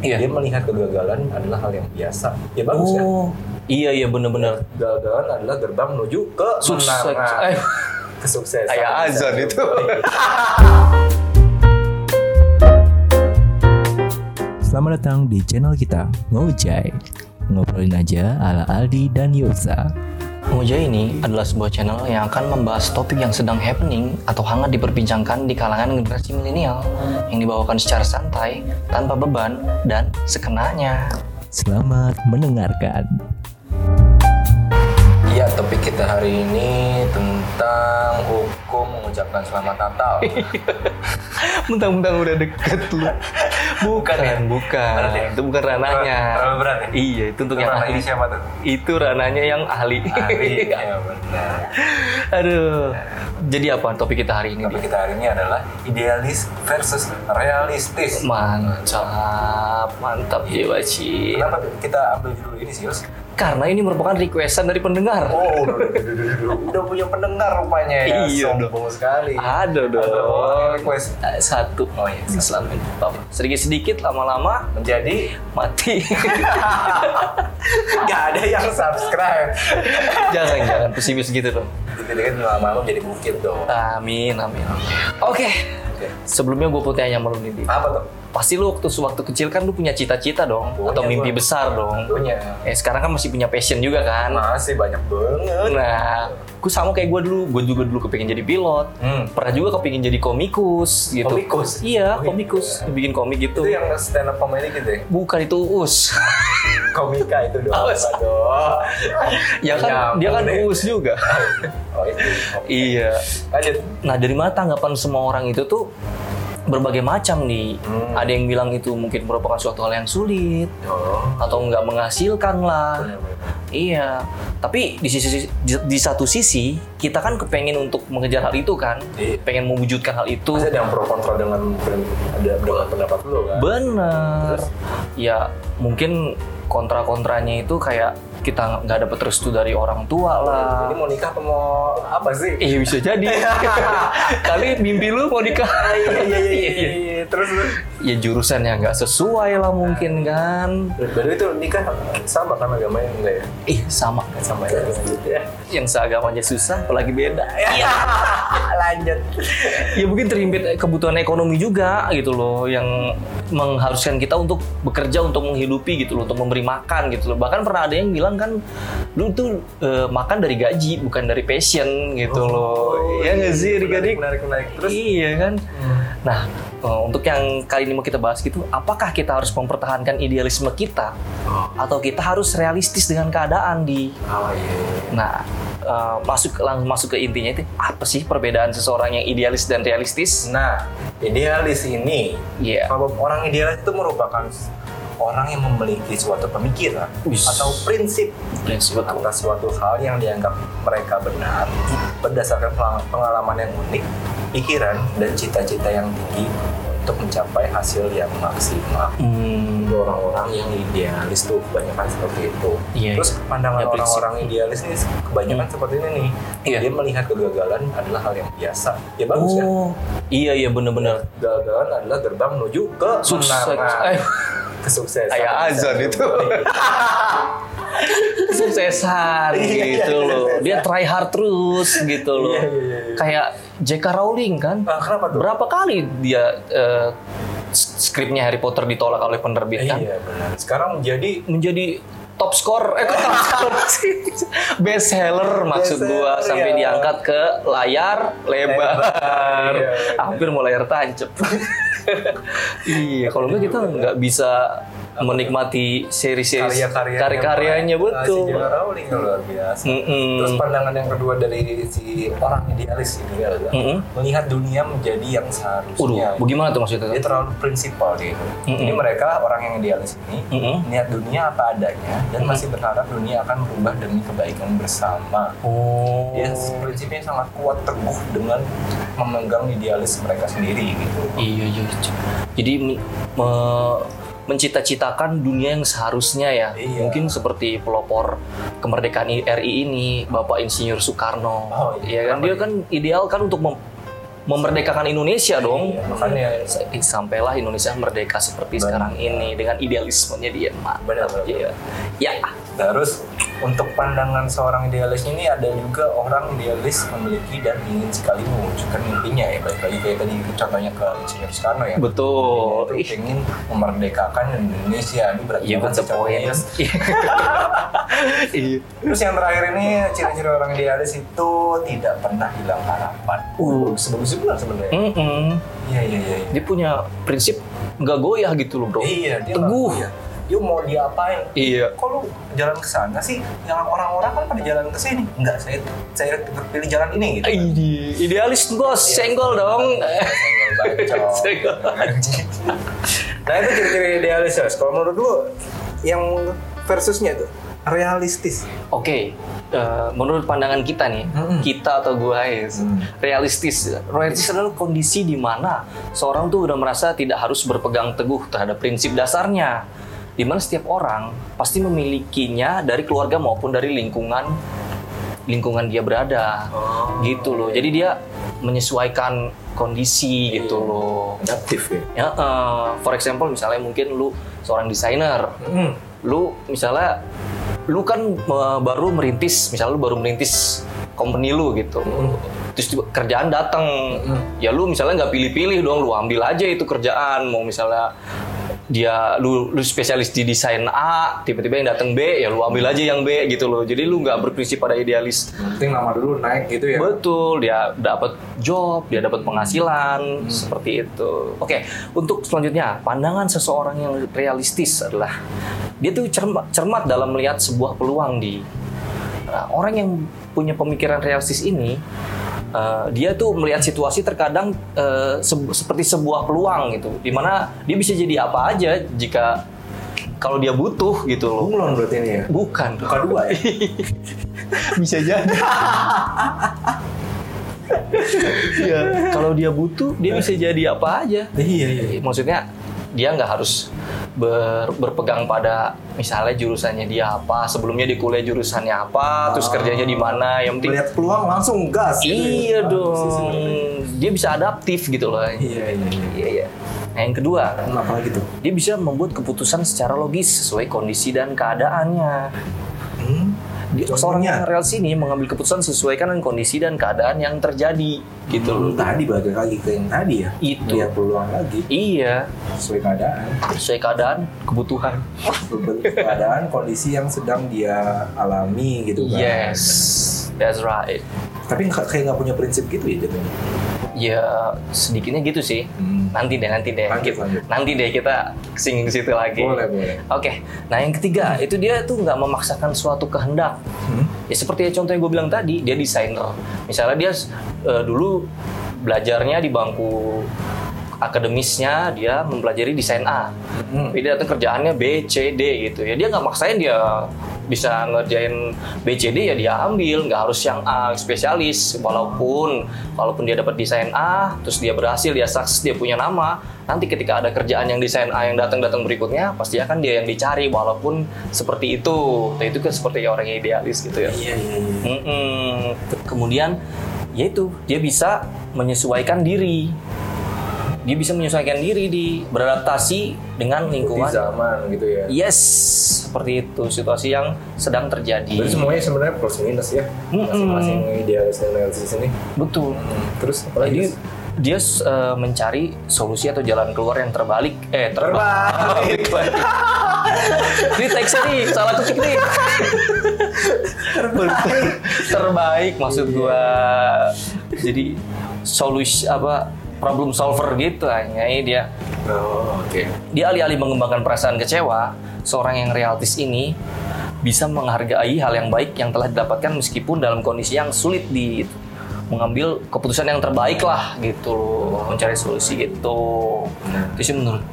Iya. Dia melihat kegagalan adalah hal yang biasa. Ya bagus ya. Oh, iya iya bener-bener. Kegagalan adalah gerbang menuju ke Sukses. Eh, Kesuksesan. Kayak azan itu. Selamat datang di channel kita, Ngojai. Ngobrolin aja ala Aldi dan Yosa. Moja ini adalah sebuah channel yang akan membahas topik yang sedang happening atau hangat diperbincangkan di kalangan generasi milenial yang dibawakan secara santai, tanpa beban, dan sekenanya. Selamat mendengarkan. Iya, topik kita hari ini tentang mengucapkan selamat Natal. Mentang-mentang udah deket lu. Bukan, ya? bukan. Berat ya? Itu bukan ranahnya. Terlalu berat ya? Iya, itu untuk yang Ranahnya ahli. siapa tuh? Itu ranahnya yang ahli. Ahli, ya benar. Aduh. Jadi apa topik kita hari ini? Topik Di? kita hari ini adalah idealis versus realistis. Mantap, mantap jiwa Ci. Kenapa kita ambil judul ini sih, Yus? Karena ini merupakan requestan dari pendengar. Oh, udah, udah, udah, udah, udah. udah punya pendengar rupanya ya. Iya, Sombong sekali. Ada dong. Ada request Eh, Satu. Oh, iya. Selama ini. Sedikit-sedikit lama-lama menjadi mati. nggak ada yang subscribe. jangan jangan pesimis gitu dong. Jadi kan lama-lama menjadi bukit dong. Amin, amin. Oke. Oke. Sebelumnya gue mau tanya sama lu nih. Apa tuh? Pasti lu waktu waktu kecil kan lu punya cita-cita dong Punya, atau mimpi gua. besar dong. Punya. Eh sekarang kan masih punya passion juga kan. Masih banyak banget. Nah, gue sama kayak gue dulu, gue juga dulu kepingin jadi pilot. Hmm. Pernah juga kepingin jadi komikus gitu. Komikus? Iya, Oh, komikus. iya. Bikin komik gitu. Itu yang stand up comedy gitu ya? Bukan itu us. Komika itu dong. Aus. Aduh. ya kan dia kan deh. us juga. Oh itu. Iya. Lanjut. Nah, dari mana tanggapan semua orang itu tuh berbagai macam nih. Hmm. Ada yang bilang itu mungkin merupakan suatu hal yang sulit Oh. atau nggak menghasilkan lah. benar-benar. Iya, tapi di sisi di, di satu sisi kita kan kepengen untuk mengejar hal itu kan, Iya. pengen mewujudkan hal itu. Pasti ada yang pro kontra dengan ada dengan pendapat lu kan? Bener. Terus? Ya mungkin kontra-kontranya itu kayak kita nggak dapet restu dari orang tua lah. Ini mau nikah apa mau apa sih? Eh bisa jadi. Kali mimpi lu mau nikah. iya iya iya iya. Terus terus. ya jurusan yang nggak sesuai lah mungkin kan. Baru itu nikah sama kan agamanya enggak ya? Ih sama. Sama ya. Ya. Yang seagama aja susah, apalagi beda. Iya. Lanjut. ya mungkin terimpit kebutuhan ekonomi juga gitu loh yang mengharuskan kita untuk bekerja untuk menghidupi gitu loh untuk memberi makan gitu loh bahkan pernah ada yang bilang kan lu tuh eh, makan dari gaji bukan dari passion gitu loh ya nggak sih Menarik, adik-adik menarik menarik. Terus iya kan nah eh, untuk yang kali ini mau kita bahas gitu apakah kita harus mempertahankan idealisme kita atau kita harus realistis dengan keadaan di Oh iya. Nah, eh, masuk langsung masuk ke intinya itu apa sih perbedaan seseorang yang idealis dan realistis? Nah, idealis ini Iya. kalau orang idealis itu merupakan orang yang memiliki suatu pemikiran Wis. atau prinsip Prinsip atas suatu hal yang dianggap mereka benar berdasarkan pengalaman yang unik, pikiran dan cita-cita yang tinggi untuk mencapai hasil yang maksimal. Hmm, Itu orang-orang yang idealis tuh kebanyakan seperti itu. Iya, Terus pandangan prinsip. orang-orang idealis ini kebanyakan seperti ini nih. Iya. Dia melihat kegagalan adalah hal yang biasa. Ya bagus ya. oh, iya iya bener-bener. Kegagalan adalah gerbang menuju ke Sukses. Eh, Kesuksesan. Kayak azan itu. kesuksesan Iya, iya, gitu iya, loh. iya. Dia try hard terus gitu loh. Iya, iya, iya. Kayak J.K. Rowling kan. Ah, kenapa tuh? Berapa kali dia eh, skripnya Harry Potter ditolak oleh penerbit kan? Iya benar. Sekarang menjadi menjadi top score eh kok top sih best seller maksud Best gua seller, sampai iya. diangkat ke layar lebar, Lebar, iya. hampir mau layar tancap iya kalau enggak kita nggak bisa menikmati seri-seri karya-karya karya-karyanya Si betul J.K. Rowling luar biasa. Mm-mm. Terus pandangan yang kedua dari si orang idealis ini adalah Mm-mm. melihat dunia menjadi yang seharusnya. bagaimana tuh maksudnya? Dia terlalu prinsipal dia. Ini mereka orang yang idealis ini Mm-mm. melihat dunia apa adanya dan masih berharap dunia akan berubah demi kebaikan bersama. Oh, Dia prinsipnya sangat kuat teguh dengan memegang idealis mereka sendiri gitu. iya iya. Jadi me- me- mencita-citakan dunia yang seharusnya ya. Iya. Mungkin seperti pelopor kemerdekaan RI ini, Bapak Insinyur Soekarno. Oh, Iya iya. kan dia kan ideal kan untuk mem- memerdekakan Indonesia dong. Iya, makanya Sampailah Indonesia merdeka seperti Benar. sekarang ini dengan idealismenya dia. Benar, benar, Iya. Ya. Terus untuk pandangan seorang idealis ini ada juga orang idealis memiliki dan ingin sekali mewujudkan mimpinya ya balik lagi kayak tadi contohnya ke Insinyur Soekarno ya Betul. Itu ingin memerdekakan Indonesia ini Iya, banget betul sih contohnya. poin. Iya. Terus yang terakhir ini ciri-ciri orang idealis itu tidak pernah hilang harapan. Uh. sebagus itu sebenarnya. Mm-mm. Iya iya iya. Dia punya prinsip nggak goyah gitu loh bro. Iya dia Teguh. iya. Dia mau diapain? Iya. Kok lu jalan ke sana sih? Yang orang-orang kan pada jalan ke sini. Enggak, saya saya pilih jalan ini gitu. Ide, idealis bos, senggol dong. Senggol bacot. Senggol. Anjing. nah itu ciri-ciri idealis ya. Kalau menurut lu yang versusnya tuh realistis. Oke, eh, menurut pandangan kita nih, Mm-mm. kita atau gua guys, Mm. realistis. Realistis adalah kondisi di mana seorang tuh udah merasa tidak harus berpegang teguh terhadap prinsip dasarnya. Di mana setiap orang pasti memilikinya dari keluarga maupun dari lingkungan lingkungan dia berada. Oh. Gitu loh. Jadi dia menyesuaikan kondisi gitu Iya. loh. Adaptif ya. Ya, eh, for example misalnya mungkin lu seorang desainer, Hmm. lu misalnya lu kan eh, baru merintis misalnya lu baru merintis company lu gitu Hmm. terus tiba- kerjaan datang Hmm. ya lu misalnya nggak pilih-pilih dong lu ambil aja itu kerjaan mau misalnya dia lu lu spesialis di desain A tiba-tiba yang datang B ya lu ambil aja yang B gitu loh jadi lu nggak berprinsip pada idealis penting nama dulu naik gitu ya. Betul, dia dapat job, dia dapat penghasilan, seperti itu. Oke, untuk selanjutnya, pandangan seseorang yang realistis adalah dia tuh cermat, cermat dalam melihat sebuah peluang di Nah, orang yang punya pemikiran realistis ini eh, dia tuh melihat situasi terkadang eh, se- seperti sebuah peluang gitu, di mana dia bisa jadi apa aja jika kalau dia butuh gitu loh. Bunglon berarti ini ya. Bukan, Buka dua ya. bisa jadi. ya, kalau dia butuh, dia bisa jadi apa aja. Iya iya. Maksudnya dia nggak harus ber- berpegang pada misalnya jurusannya dia apa, sebelumnya di kuliah jurusannya apa, terus Ah. kerjanya di mana. Yang penting Melihat peluang langsung gas. gitu ya. iya sih dong, dia bisa adaptif gitu loh. Iya iya iya. Iya iya. Nah, yang kedua, Apa lagi tuh? dia bisa membuat keputusan secara logis sesuai kondisi dan keadaannya. Hmm. Seorang yang real sini mengambil keputusan sesuaikan dengan kondisi dan keadaan yang terjadi gitu loh. Hmm, Tadi balik lagi ke yang tadi ya. Itu. Lihat peluang lagi Iya, sesuai keadaan. sesuai keadaan, kebutuhan. Keadaan kondisi yang sedang dia alami gitu kan. Yes, that's right. Tapi kayak nggak punya prinsip gitu ya jadinya. Ya sedikitnya gitu sih. Hmm. Nanti deh, nanti deh. Lanjut, Kita- lanjut. Nanti deh kita singgung situ lagi. Boleh boleh. Oke, nah yang ketiga itu dia tuh nggak memaksakan suatu kehendak. Hmm. Ya seperti contoh yang gue bilang tadi, dia desainer. Misalnya dia eh, dulu belajarnya di bangku akademisnya dia mempelajari desain A. Hmm. Dia datang kerjaannya B, C, D gitu ya. Dia nggak maksain dia bisa ngerjain B, C, D ya dia ambil. Nggak harus yang A spesialis. Walaupun walaupun dia dapat desain A, terus dia berhasil, dia sukses, dia punya nama. Nanti ketika ada kerjaan yang desain A yang datang-datang berikutnya, pasti akan dia yang dicari. Walaupun seperti itu. Nah, itu kan seperti orang yang idealis gitu ya. Iya iya iya. Mm-mm. Kemudian yaitu dia bisa menyesuaikan diri. Dia bisa menyesuaikan diri di beradaptasi dengan lingkungan. zaman gitu ya. Yes, seperti itu situasi yang sedang terjadi. Berarti semuanya sebenarnya plus minus ya. Masing-masing idealis dan realistis ini. Betul. Hmm. Terus apa lagi? Jadi dia eh, mencari solusi atau jalan keluar yang terbalik. Eh terbalik. Ini teksnya nih salah ketik nih. terbaik maksud gua. Jadi solusi apa problem solver gitu hanya ini dia Oh, oke. dia alih-alih mengembangkan perasaan kecewa, seorang yang realistis ini bisa menghargai hal yang baik yang telah didapatkan meskipun dalam kondisi yang sulit di mengambil keputusan yang terbaik lah gitu loh, mencari solusi gitu. Itu sih menurut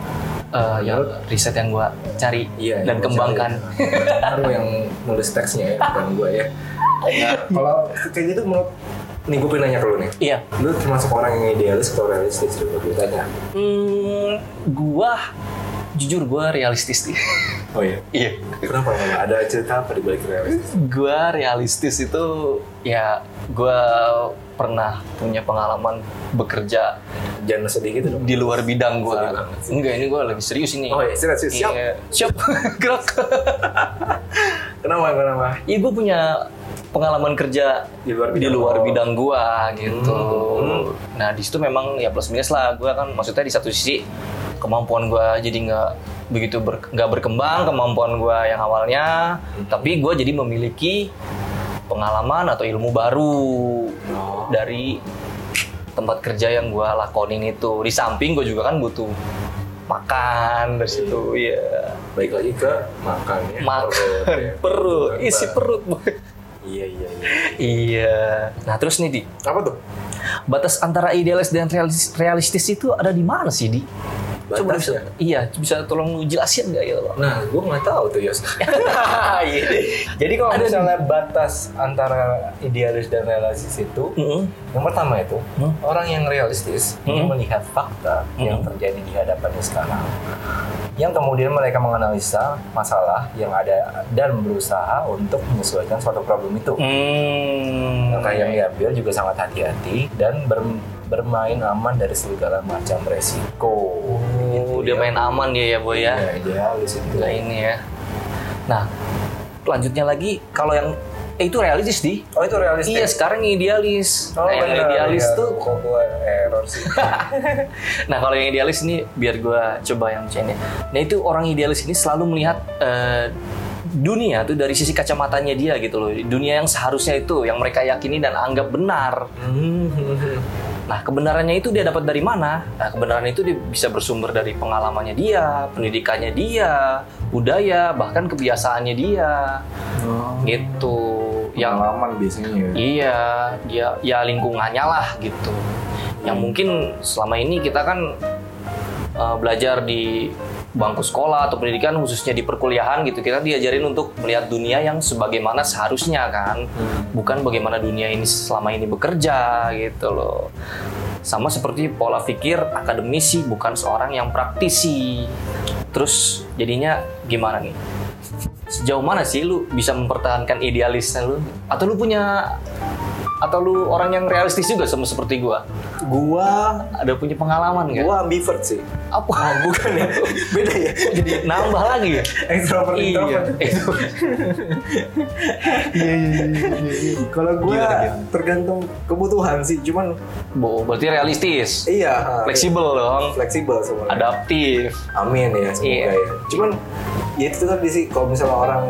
eh, yang riset yang gua cari Iya, dan kembangkan. Baru yang nulis teksnya ya, bukan gue ya. Nah, kalau kayak gitu menurut nih gue pengen nanya ke lu nih. Iya. Lu termasuk orang yang idealis atau realistis gue tanya. Hmm, gua jujur gue realistis nih. Oh iya. iya. Kenapa ada cerita apa di balik realistis? Gue realistis itu ya gue pernah punya pengalaman bekerja Jangan sedih gitu dong. di luar bidang gue. Enggak ini gue lagi serius ini. Oh iya, serius, siap. Iya. Siap. Gerak. Kenapa kenapa? Iya gue punya pengalaman kerja Di luar di bidang. luar Oh. bidang gua gitu. Hmm. Nah di situ memang ya plus minus lah. Gua kan maksudnya di satu sisi kemampuan gua jadi nggak begitu ber- nggak berkembang kemampuan gua yang awalnya, tapi gua jadi memiliki pengalaman atau ilmu baru Oh. dari tempat kerja yang gua lakonin itu. Di samping gua juga kan butuh makan dari situ ya Baik lagi ke makan ya. makan Perut, ya. perut isi perut. Iya iya iya. iya nah terus nih di Apa tuh? batas antara idealis dan realis- realistis itu ada di mana sih di coba bisa Batasnya? iya bisa tolong lu jelasin nggak ya lo Nah, gue nggak tahu tuh Yos. Iya. Jadi kalau Ada misalnya batas antara idealis dan realistis itu, Mm-mm. yang pertama itu Hmm. orang yang realistis dia Hmm. melihat fakta yang Hmm. terjadi di hadapannya sekarang. Yang kemudian mereka menganalisa masalah yang ada dan berusaha untuk menyesuaikan suatu problem itu. Hmm. Langkah yang diambil juga sangat hati-hati dan ber- bermain aman dari segala macam resiko. Dia main aman dia ya boy ya. Iya, idealis itu. Nah ini ya. Nah, lanjutnya lagi kalau yang eh, itu realistis di. Oh itu realistis. Iya sekarang idealis. Oh, nah yang idealis iya. tuh. kok gue error sih. Nah kalau yang idealis ini biar gua coba yang ya. Nah itu orang idealis ini selalu melihat eh, dunia tuh dari sisi kacamatanya dia gitu loh. Dunia yang seharusnya itu yang mereka yakini dan anggap benar. Nah, kebenarannya itu dia dapat dari mana? Nah, kebenaran itu dia bisa bersumber dari pengalamannya dia, pendidikannya dia, budaya, bahkan kebiasaannya dia. Gitu. Yang pengalaman biasanya ya. iya, dia ya lingkungannya lah gitu. Yang mungkin selama ini kita kan uh, belajar di bangku sekolah atau pendidikan khususnya di perkuliahan gitu kita diajarin untuk melihat dunia yang sebagaimana seharusnya kan. Bukan bagaimana dunia ini selama ini bekerja gitu loh. Sama seperti pola pikir akademisi bukan seorang yang praktisi. Terus jadinya gimana nih? Sejauh mana sih lu bisa mempertahankan idealisnya lu? Atau lu punya atau lu orang yang realistis juga sama seperti gua Gua ada punya pengalaman nggak gua ambivert sih. apa Oh, bukan ya. Beda ya. jadi nambah lagi ya Extrovert iya introvert. Iya iya iya. Kalau gua Gimana, gimana? tergantung kebutuhan sih, cuman Bo, berarti realistis iya fleksibel dong fleksibel semuanya. adaptif Amin ya semoga Iya. ya. Cuman ya itu tadi sih kalau misalnya orang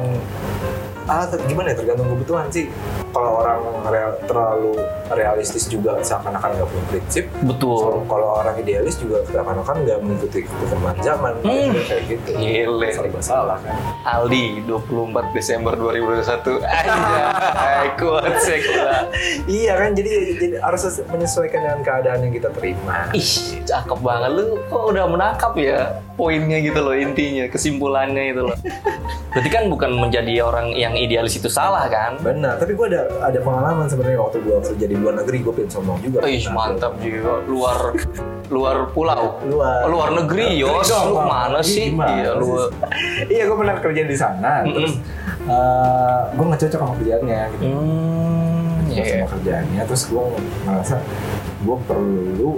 ah gimana ya tergantung kebutuhan sih. Kalau orang real- terlalu realistis juga seakan-akan nggak punya prinsip. betul Kalau kalau orang idealis juga seakan-akan nggak mengikuti perkembangan zaman Hmm. kayak gitu. Gile. Serba salah kan. Aldi 24 Desember 2021 Anjay kuat gila. Iya kan jadi, jadi harus menyesuaikan dengan keadaan yang kita terima. Ih, cakep banget lu kok udah menangkap ya poinnya gitu loh intinya, kesimpulannya itu loh. Berarti kan bukan menjadi orang yang idealis itu salah kan? Benar, tapi gue ada ada pengalaman sebenarnya waktu gue kerja di luar negeri gue pengen sombong juga. Ih, Nah, mantap juga. Luar luar pulau. Luar. Luar negeri, Yos. dong, Lu mana Ih, sih? Iya, lu iya gue pernah kerja di sana terus gue nggak cocok sama kerjaannya gitu Hmm, iya. sama kerjaannya terus gue ngerasa gue perlu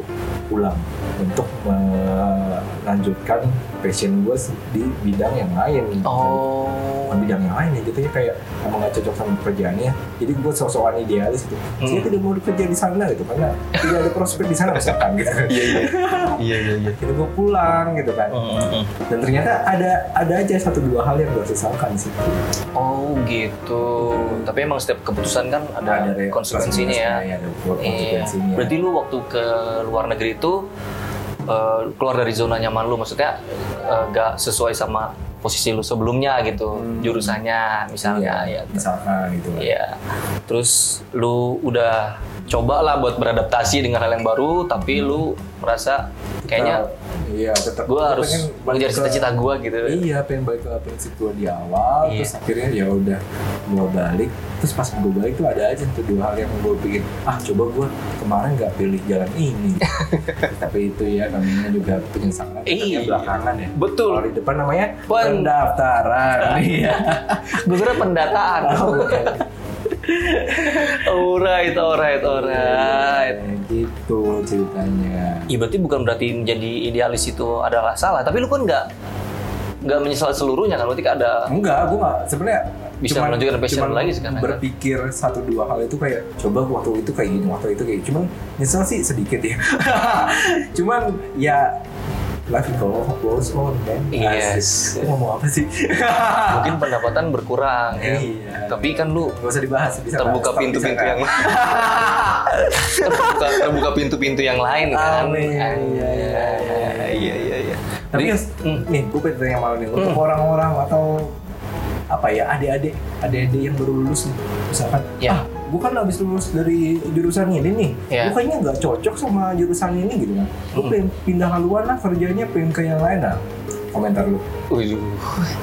pulang untuk melanjutkan passion gue di bidang yang lain Oh. Bukan bidang yang lain ya jatuhnya kayak emang gak cocok sama pekerjaannya jadi gue sok-sokan idealis gitu saya Hmm. tidak mau bekerja di sana gitu karena tidak ada prospek di sana misalkan gitu Iya, iya. Iya, iya, iya. jadi gue pulang gitu kan Hmm, dan ternyata ada ada aja satu dua hal yang gue sesalkan sih Oh gitu. Tapi emang setiap keputusan kan ada, re- konsekuensinya ya. ya ada Iya. konsekuensinya Berarti lu waktu ke luar negeri itu eh, keluar dari zona nyaman lu, maksudnya eh, gak sesuai sama posisi lu sebelumnya gitu, Hmm. jurusannya misalnya ya. misalkan gitu kan Iya. Terus lu udah coba lah buat beradaptasi dengan hal yang baru, tapi lu merasa kayaknya iya tetap gue harus mengejar cita-cita gue gitu Iya, pengen balik ke prinsip gue di awal, Iya. terus akhirnya ya udah gue balik, terus pas gue balik tuh ada aja tuh dua hal yang gue pikir, ah coba gue kemarin nggak pilih jalan ini, tapi itu ya namanya juga penyesalan, Iya. Belakangan ya. Betul. Kalau di depan namanya Pen- pendaftaran, iya. gue kira pendataan Oh. alright alright alright Kayak gitu ceritanya. Iya berarti bukan berarti menjadi idealis itu adalah salah, tapi lu kan nggak nggak menyesal seluruhnya kan, berarti kan ada Enggak, gue nggak sebenarnya Bisa cuman- menunjukkan passion cuman lagi sekarang, kan? Berpikir satu dua hal itu kayak coba waktu itu kayak gini, waktu itu kayak. Cuman nyesel sih sedikit ya. cuman ya life go goes on kan. Yes. Gua ngomong apa sih? mungkin pendapatan berkurang ya. Iya. Tapi kan lu Gak usah dibahas, bisa terbuka pintu-pintu yang terbuka terbuka pintu-pintu yang lain kan. Amin. Iya, iya, iya. iya iya iya. Tapi Jadi, hmm. nih gue pengen tanya malu nih untuk orang-orang atau apa ya adik-adik adik-adik yang baru lulus nih misalkan Ya. ah gue kan habis lulus dari jurusan ini nih Ya. gue kayaknya nggak cocok sama jurusan ini gitu kan gue Hmm. pengen pindah haluan lah kerjanya pengen ke yang lain lah komentar lu Waduh, gitu.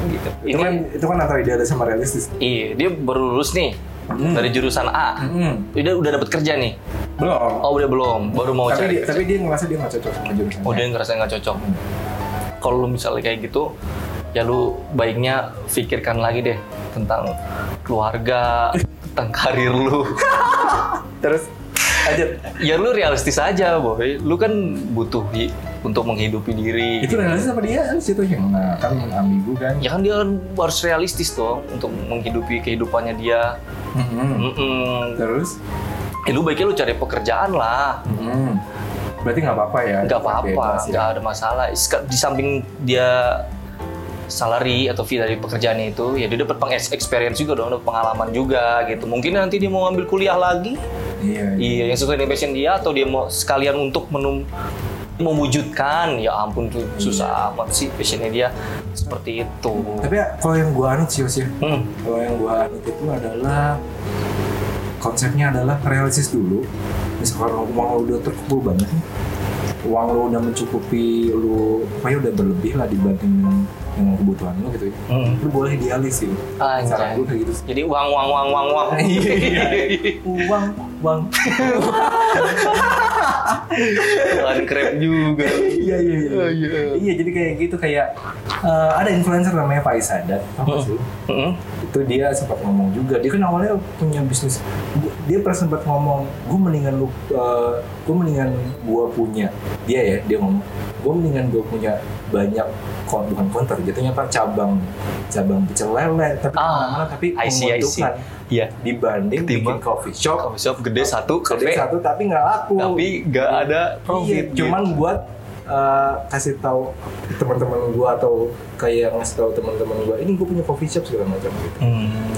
itu Ini kan itu kan antara idealis sama realistis iya, dia baru lulus nih Hmm. dari jurusan A. Hmm. Udah udah dapat kerja nih. belum Oh, udah belum, baru mau tapi cari. dia, tapi dia ngerasa dia nggak cocok sama jurusan Oh, dia ngerasa nggak cocok. Hmm. Kalau lu misalnya kayak gitu, ya lu baiknya pikirkan lagi deh tentang keluarga, tentang karir lu. terus lanjut ya lu realistis aja, boy. Lu kan butuh hi- untuk menghidupi diri. itu realistis sama dia situ yang nah kan ambigu kan Ya kan dia kan harus realistis dong untuk menghidupi kehidupannya dia. Hmm. Mm-mm. terus Ya, lu baiknya lu cari pekerjaan lah. Hmm. Berarti nggak apa-apa ya? nggak apa-apa, nggak ada masalah. Di samping dia salary atau fee dari pekerjaannya itu, ya dia dapat peng experience juga dong, dapat pengalaman juga gitu. Mungkin nanti dia mau ambil kuliah lagi, Iya. iya. iya yang sesuai dengan passion dia, atau dia mau sekalian untuk menum mewujudkan, ya ampun tuh susah amat sih passionnya dia seperti itu. Tapi kalau yang gua anut sih Yos, ya, Hmm. kalau yang gua anut itu adalah konsepnya adalah realistis dulu. Misalkan uang lo udah terkumpul banget nih, uang lo udah mencukupi lo, pokoknya udah berlebih lah dibanding dengan kebutuhan lo gitu ya. Hmm. Lo boleh idealis sih. Saran gue kayak gitu sih. Jadi uang, uang, uang, uang, uang. Iya. Uang, uang. Tuhan krep juga. Iya iya iya. Oh, iya. Iya jadi kayak gitu kayak eh, ada influencer namanya Faiz Sadat, tau gak sih? Itu dia sempat ngomong juga. Dia kan awalnya punya bisnis. Dia pernah sempat ngomong gue mendingan lu gue mendingan gue punya. Dia ya dia ngomong gue mendingan gue punya banyak kon bukan konter jatuhnya apa cabang cabang pecel lele tapi Ah, ke mana-mana tapi I see, menguntungkan Iya. dibanding Ketimbang bikin coffee shop. Coffee shop gede satu, gede kafe satu tapi nggak laku. Tapi nggak ada Iya, profit. cuman buat eh, kasih tahu teman-teman gua atau kayak ngasih tahu teman-teman gua ini gue punya coffee shop segala macam gitu Hmm.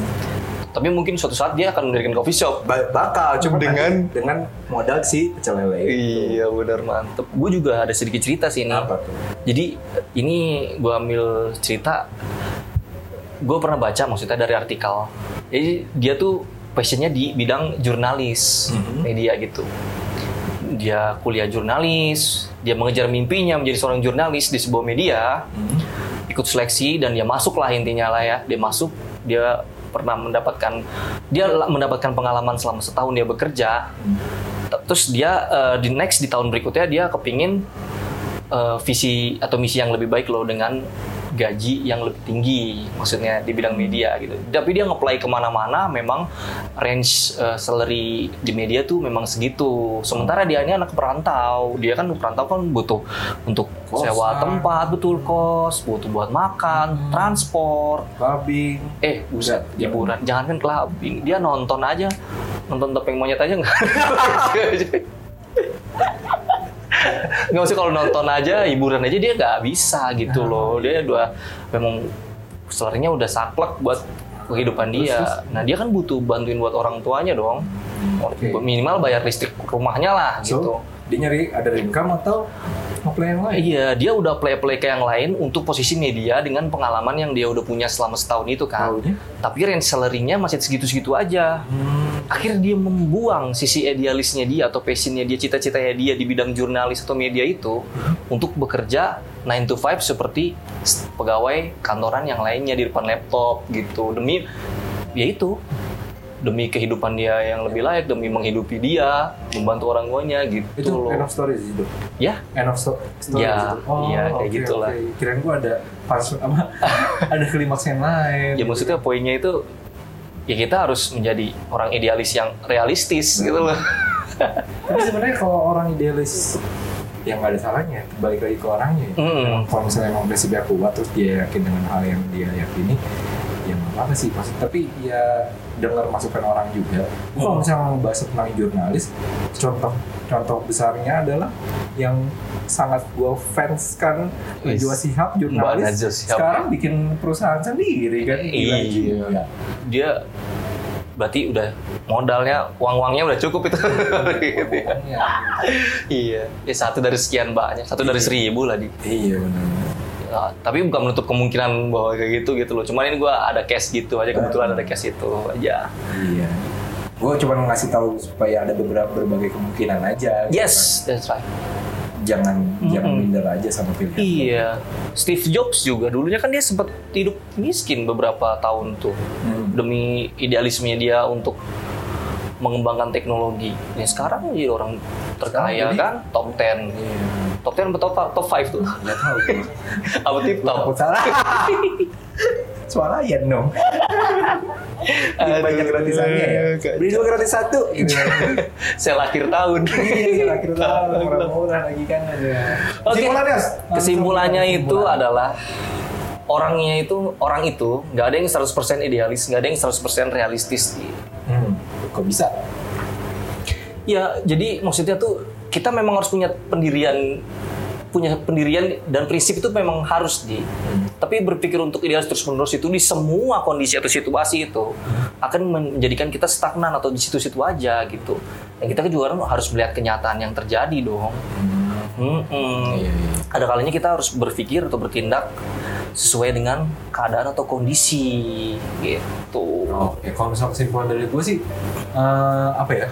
Tapi mungkin suatu saat dia akan mendirikan coffee shop. Ba- bakal cuma Dengan- nanti dengan modal si pecel lele itu. Iya benar mantep. Gue juga ada sedikit cerita sih ini. Apa tuh? Jadi ini gue ambil cerita. Gue pernah baca maksudnya dari artikel. Jadi dia tuh passionnya di bidang jurnalis Mhm. media gitu. Dia kuliah jurnalis. Dia mengejar mimpinya menjadi seorang jurnalis di sebuah media. Hmm. ikut seleksi dan dia masuk lah intinya lah ya dia masuk dia pernah mendapatkan dia mendapatkan pengalaman selama setahun dia bekerja T- terus dia eh, di next di tahun berikutnya dia kepingin eh, visi atau misi yang lebih baik loh dengan gaji yang lebih tinggi maksudnya di bidang media gitu. Tapi dia ngeplay ke mana-mana memang range eh, salary di media tuh memang segitu. Sementara dia ini anak perantau. Dia kan perantau kan butuh untuk Kosan. sewa tempat betul kos butuh buat makan transport. Babi. eh buset hiburan. Jangan kan clubbing. Dia nonton aja. Nonton topeng monyet aja nggak nggak usah kalau nonton aja hiburan aja dia nggak bisa gitu loh dia udah memang selarinya udah saklek buat kehidupan dia nah dia kan butuh bantuin buat orang tuanya dong Oke. minimal bayar listrik rumahnya lah gitu So, dia nyari ada income atau apply yang lain? Iya, dia udah play-play ke yang lain untuk posisi media dengan pengalaman yang dia udah punya selama setahun itu kan. Taunya? Tapi range salary-nya masih segitu-segitu aja. Hmm. Akhirnya dia membuang sisi idealisnya dia atau passionnya dia, cita-citanya dia di bidang jurnalis atau media itu untuk bekerja 9 to 5 seperti pegawai kantoran yang lainnya di depan laptop gitu demi ya itu demi kehidupan dia yang lebih layak demi menghidupi dia membantu orang tuanya gitu Itu loh end of story sih itu. ya End of sto- story. Ya, gitu. Oh, iya, kayak oke, gitulah. oke. Kirain gua ada pas apa ada klimaks yang lain. ya maksudnya poinnya itu ya kita harus menjadi orang idealis yang realistis gitu loh Tapi sebenarnya kalau orang idealis yang nggak ada salahnya, balik lagi ke orangnya. ya. Mm. Emang kalau misalnya emang prinsipnya kuat terus dia yakin dengan hal yang dia yakini, ya nggak apa-apa sih. Maksud, tapi ya dengar masukan orang juga. Kalau Mm. misalnya mau bahas tentang jurnalis, contoh contoh besarnya adalah yang sangat gue fans kan. Najwa Shihab Mbak jurnalis sekarang bikin perusahaan sendiri kan Gila Iya. juga. dia berarti udah modalnya uang-uangnya udah cukup itu Pokoknya, iya ya satu dari sekian banyak satu dari seribu lah di iya benar Ya, tapi bukan menutup kemungkinan bahwa kayak gitu gitu loh cuman ini gua ada case gitu aja kebetulan ada case itu aja Iya. Gue cuma ngasih tahu supaya ada beberapa berbagai kemungkinan aja. yes that's right. Jangan jangan Mm-mm. minder aja sama pilihan. iya Steve Jobs juga dulunya kan dia sempat hidup miskin beberapa tahun tuh Hmm. demi idealismenya dia untuk mengembangkan teknologi. Ya sekarang jadi orang terkaya Sekarang jadi- kan top 10. Iya. Top 10 atau top, top 5 tuh? Gak tahu. gua. Apa tip top? Takut salah. Suara ya dong. Lebih banyak gratisannya ya. Beli dua gratis satu. Gitu. Saya lahir tahun. Iya, akhir tahun murah-murah lagi kan. Oke. Kesimpulannya? Kesimpulannya itu adalah orangnya itu orang itu nggak ada yang 100% idealis, nggak ada yang 100% realistis. Hmm, kok bisa? Ya, jadi maksudnya tuh kita memang harus punya pendirian punya pendirian dan prinsip itu memang harus di tapi berpikir untuk idealis terus menerus itu di semua kondisi atau situasi itu akan menjadikan kita stagnan atau di situ-situ aja gitu dan kita juga harus melihat kenyataan yang terjadi dong. Iya, iya. ada kalanya kita harus berpikir atau bertindak sesuai dengan keadaan atau kondisi gitu Oke, kalau misal kesimpulan dari gue sih eh, apa ya?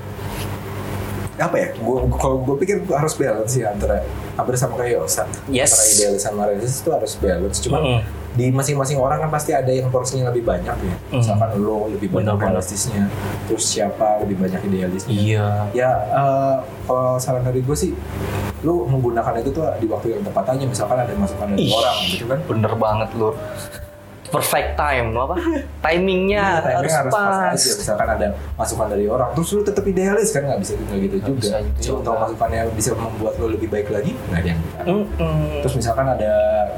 Apa ya? Gue kalau gue pikir harus balance sih antara hampir sama kayak Yosa. Yes. Antara idealis sama realistis itu harus balance. Cuma Mm-mm. di masing-masing orang kan pasti ada yang porsinya lebih banyak ya. Mm. Misalkan lo lebih banyak Benar realistisnya, terus siapa lebih banyak idealisnya. iya Ya eh, kalau saran dari gue sih, lo menggunakan itu tuh di waktu yang tepat aja. Misalkan ada masukan dari Ih. orang gitu kan. bener banget lur perfect time apa timingnya Iya, timingnya harus, pas, aja. Misalkan ada masukan dari orang, terus lu tetap idealis kan nggak bisa gitu Nggak juga. gitu juga. masukannya bisa membuat lu lebih baik lagi, nggak ada yang. Terus misalkan ada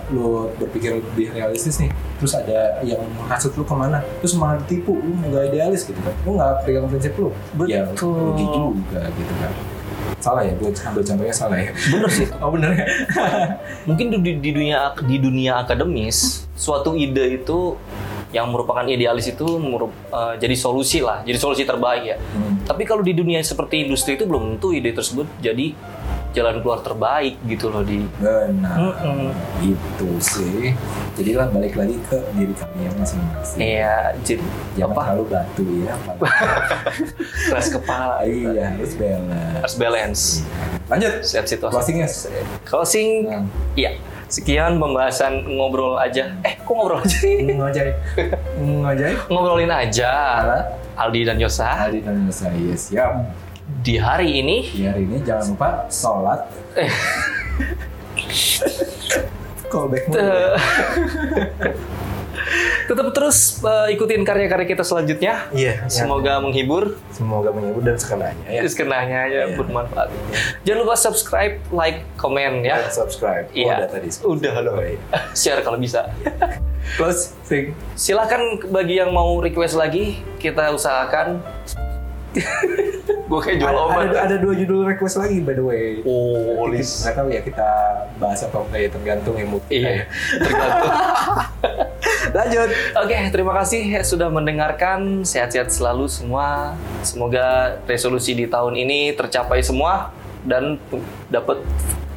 lu berpikir lebih realistis nih, terus ada yang menghasut lu ke mana, terus malah ditipu, lu nggak idealis gitu kan, lu nggak pegang prinsip lu, ya Betul. rugi juga gitu kan. Salah ya, gue ambil contohnya salah ya. bener sih Oh bener ya? mungkin di, di dunia di dunia akademis suatu ide itu yang merupakan idealis itu merup- eh, jadi solusi lah jadi solusi terbaik ya Hmm. tapi kalau di dunia seperti industri itu belum tentu ide tersebut jadi jalan keluar terbaik gitu loh di Benar, Mm-mm. itu sih. Jadilah balik lagi ke diri kami yang masing-masing. iya jadi Jangan apa terlalu batu ya. Keras kepala iya, harus balance. harus balance Lanjut. set situasi Closingnya. closing Nah, iya sekian pembahasan ngobrol aja eh kok ngobrol aja sih ngojai. Ngojai. ngobrolin aja Halo. Aldi dan Yosa Aldi dan Nusa, yes. Ya, di hari ini di hari ini jangan lupa sholat. Callback. Eh, tetap terus eh, ikutin karya-karya kita selanjutnya. Iya, Semoga menghibur, semoga menghibur dan sekenanya ya. terus kenanya aja Iya. bermanfaat. Jangan lupa subscribe, like, komen Dan ya. subscribe. Oh, Iya. udah tadi. Udah dong. Oh, iya. Share kalau bisa. Close. Sing. Silahkan bagi yang mau request lagi, kita usahakan. Gue kayak jual Ada, obat. ada, ada dua judul request lagi by the way. Oh, Nanti list. Nggak tahu ya kita bahas apa enggak ya tergantung ya mood Iya, ya. tergantung. Lanjut. Oke, terima kasih sudah mendengarkan. Sehat-sehat selalu semua. Semoga resolusi di tahun ini tercapai semua dan dapat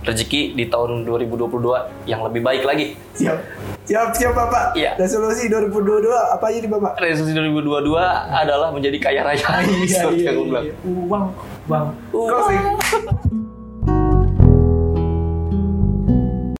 rezeki di tahun 2022 yang lebih baik lagi. Siap. Siap, siap Bapak. Iya. Resolusi 2022 apa aja nih Bapak? Resolusi 2022 adalah menjadi kaya raya. Iya, iya, bilang. iya. Uang, bang. Closing.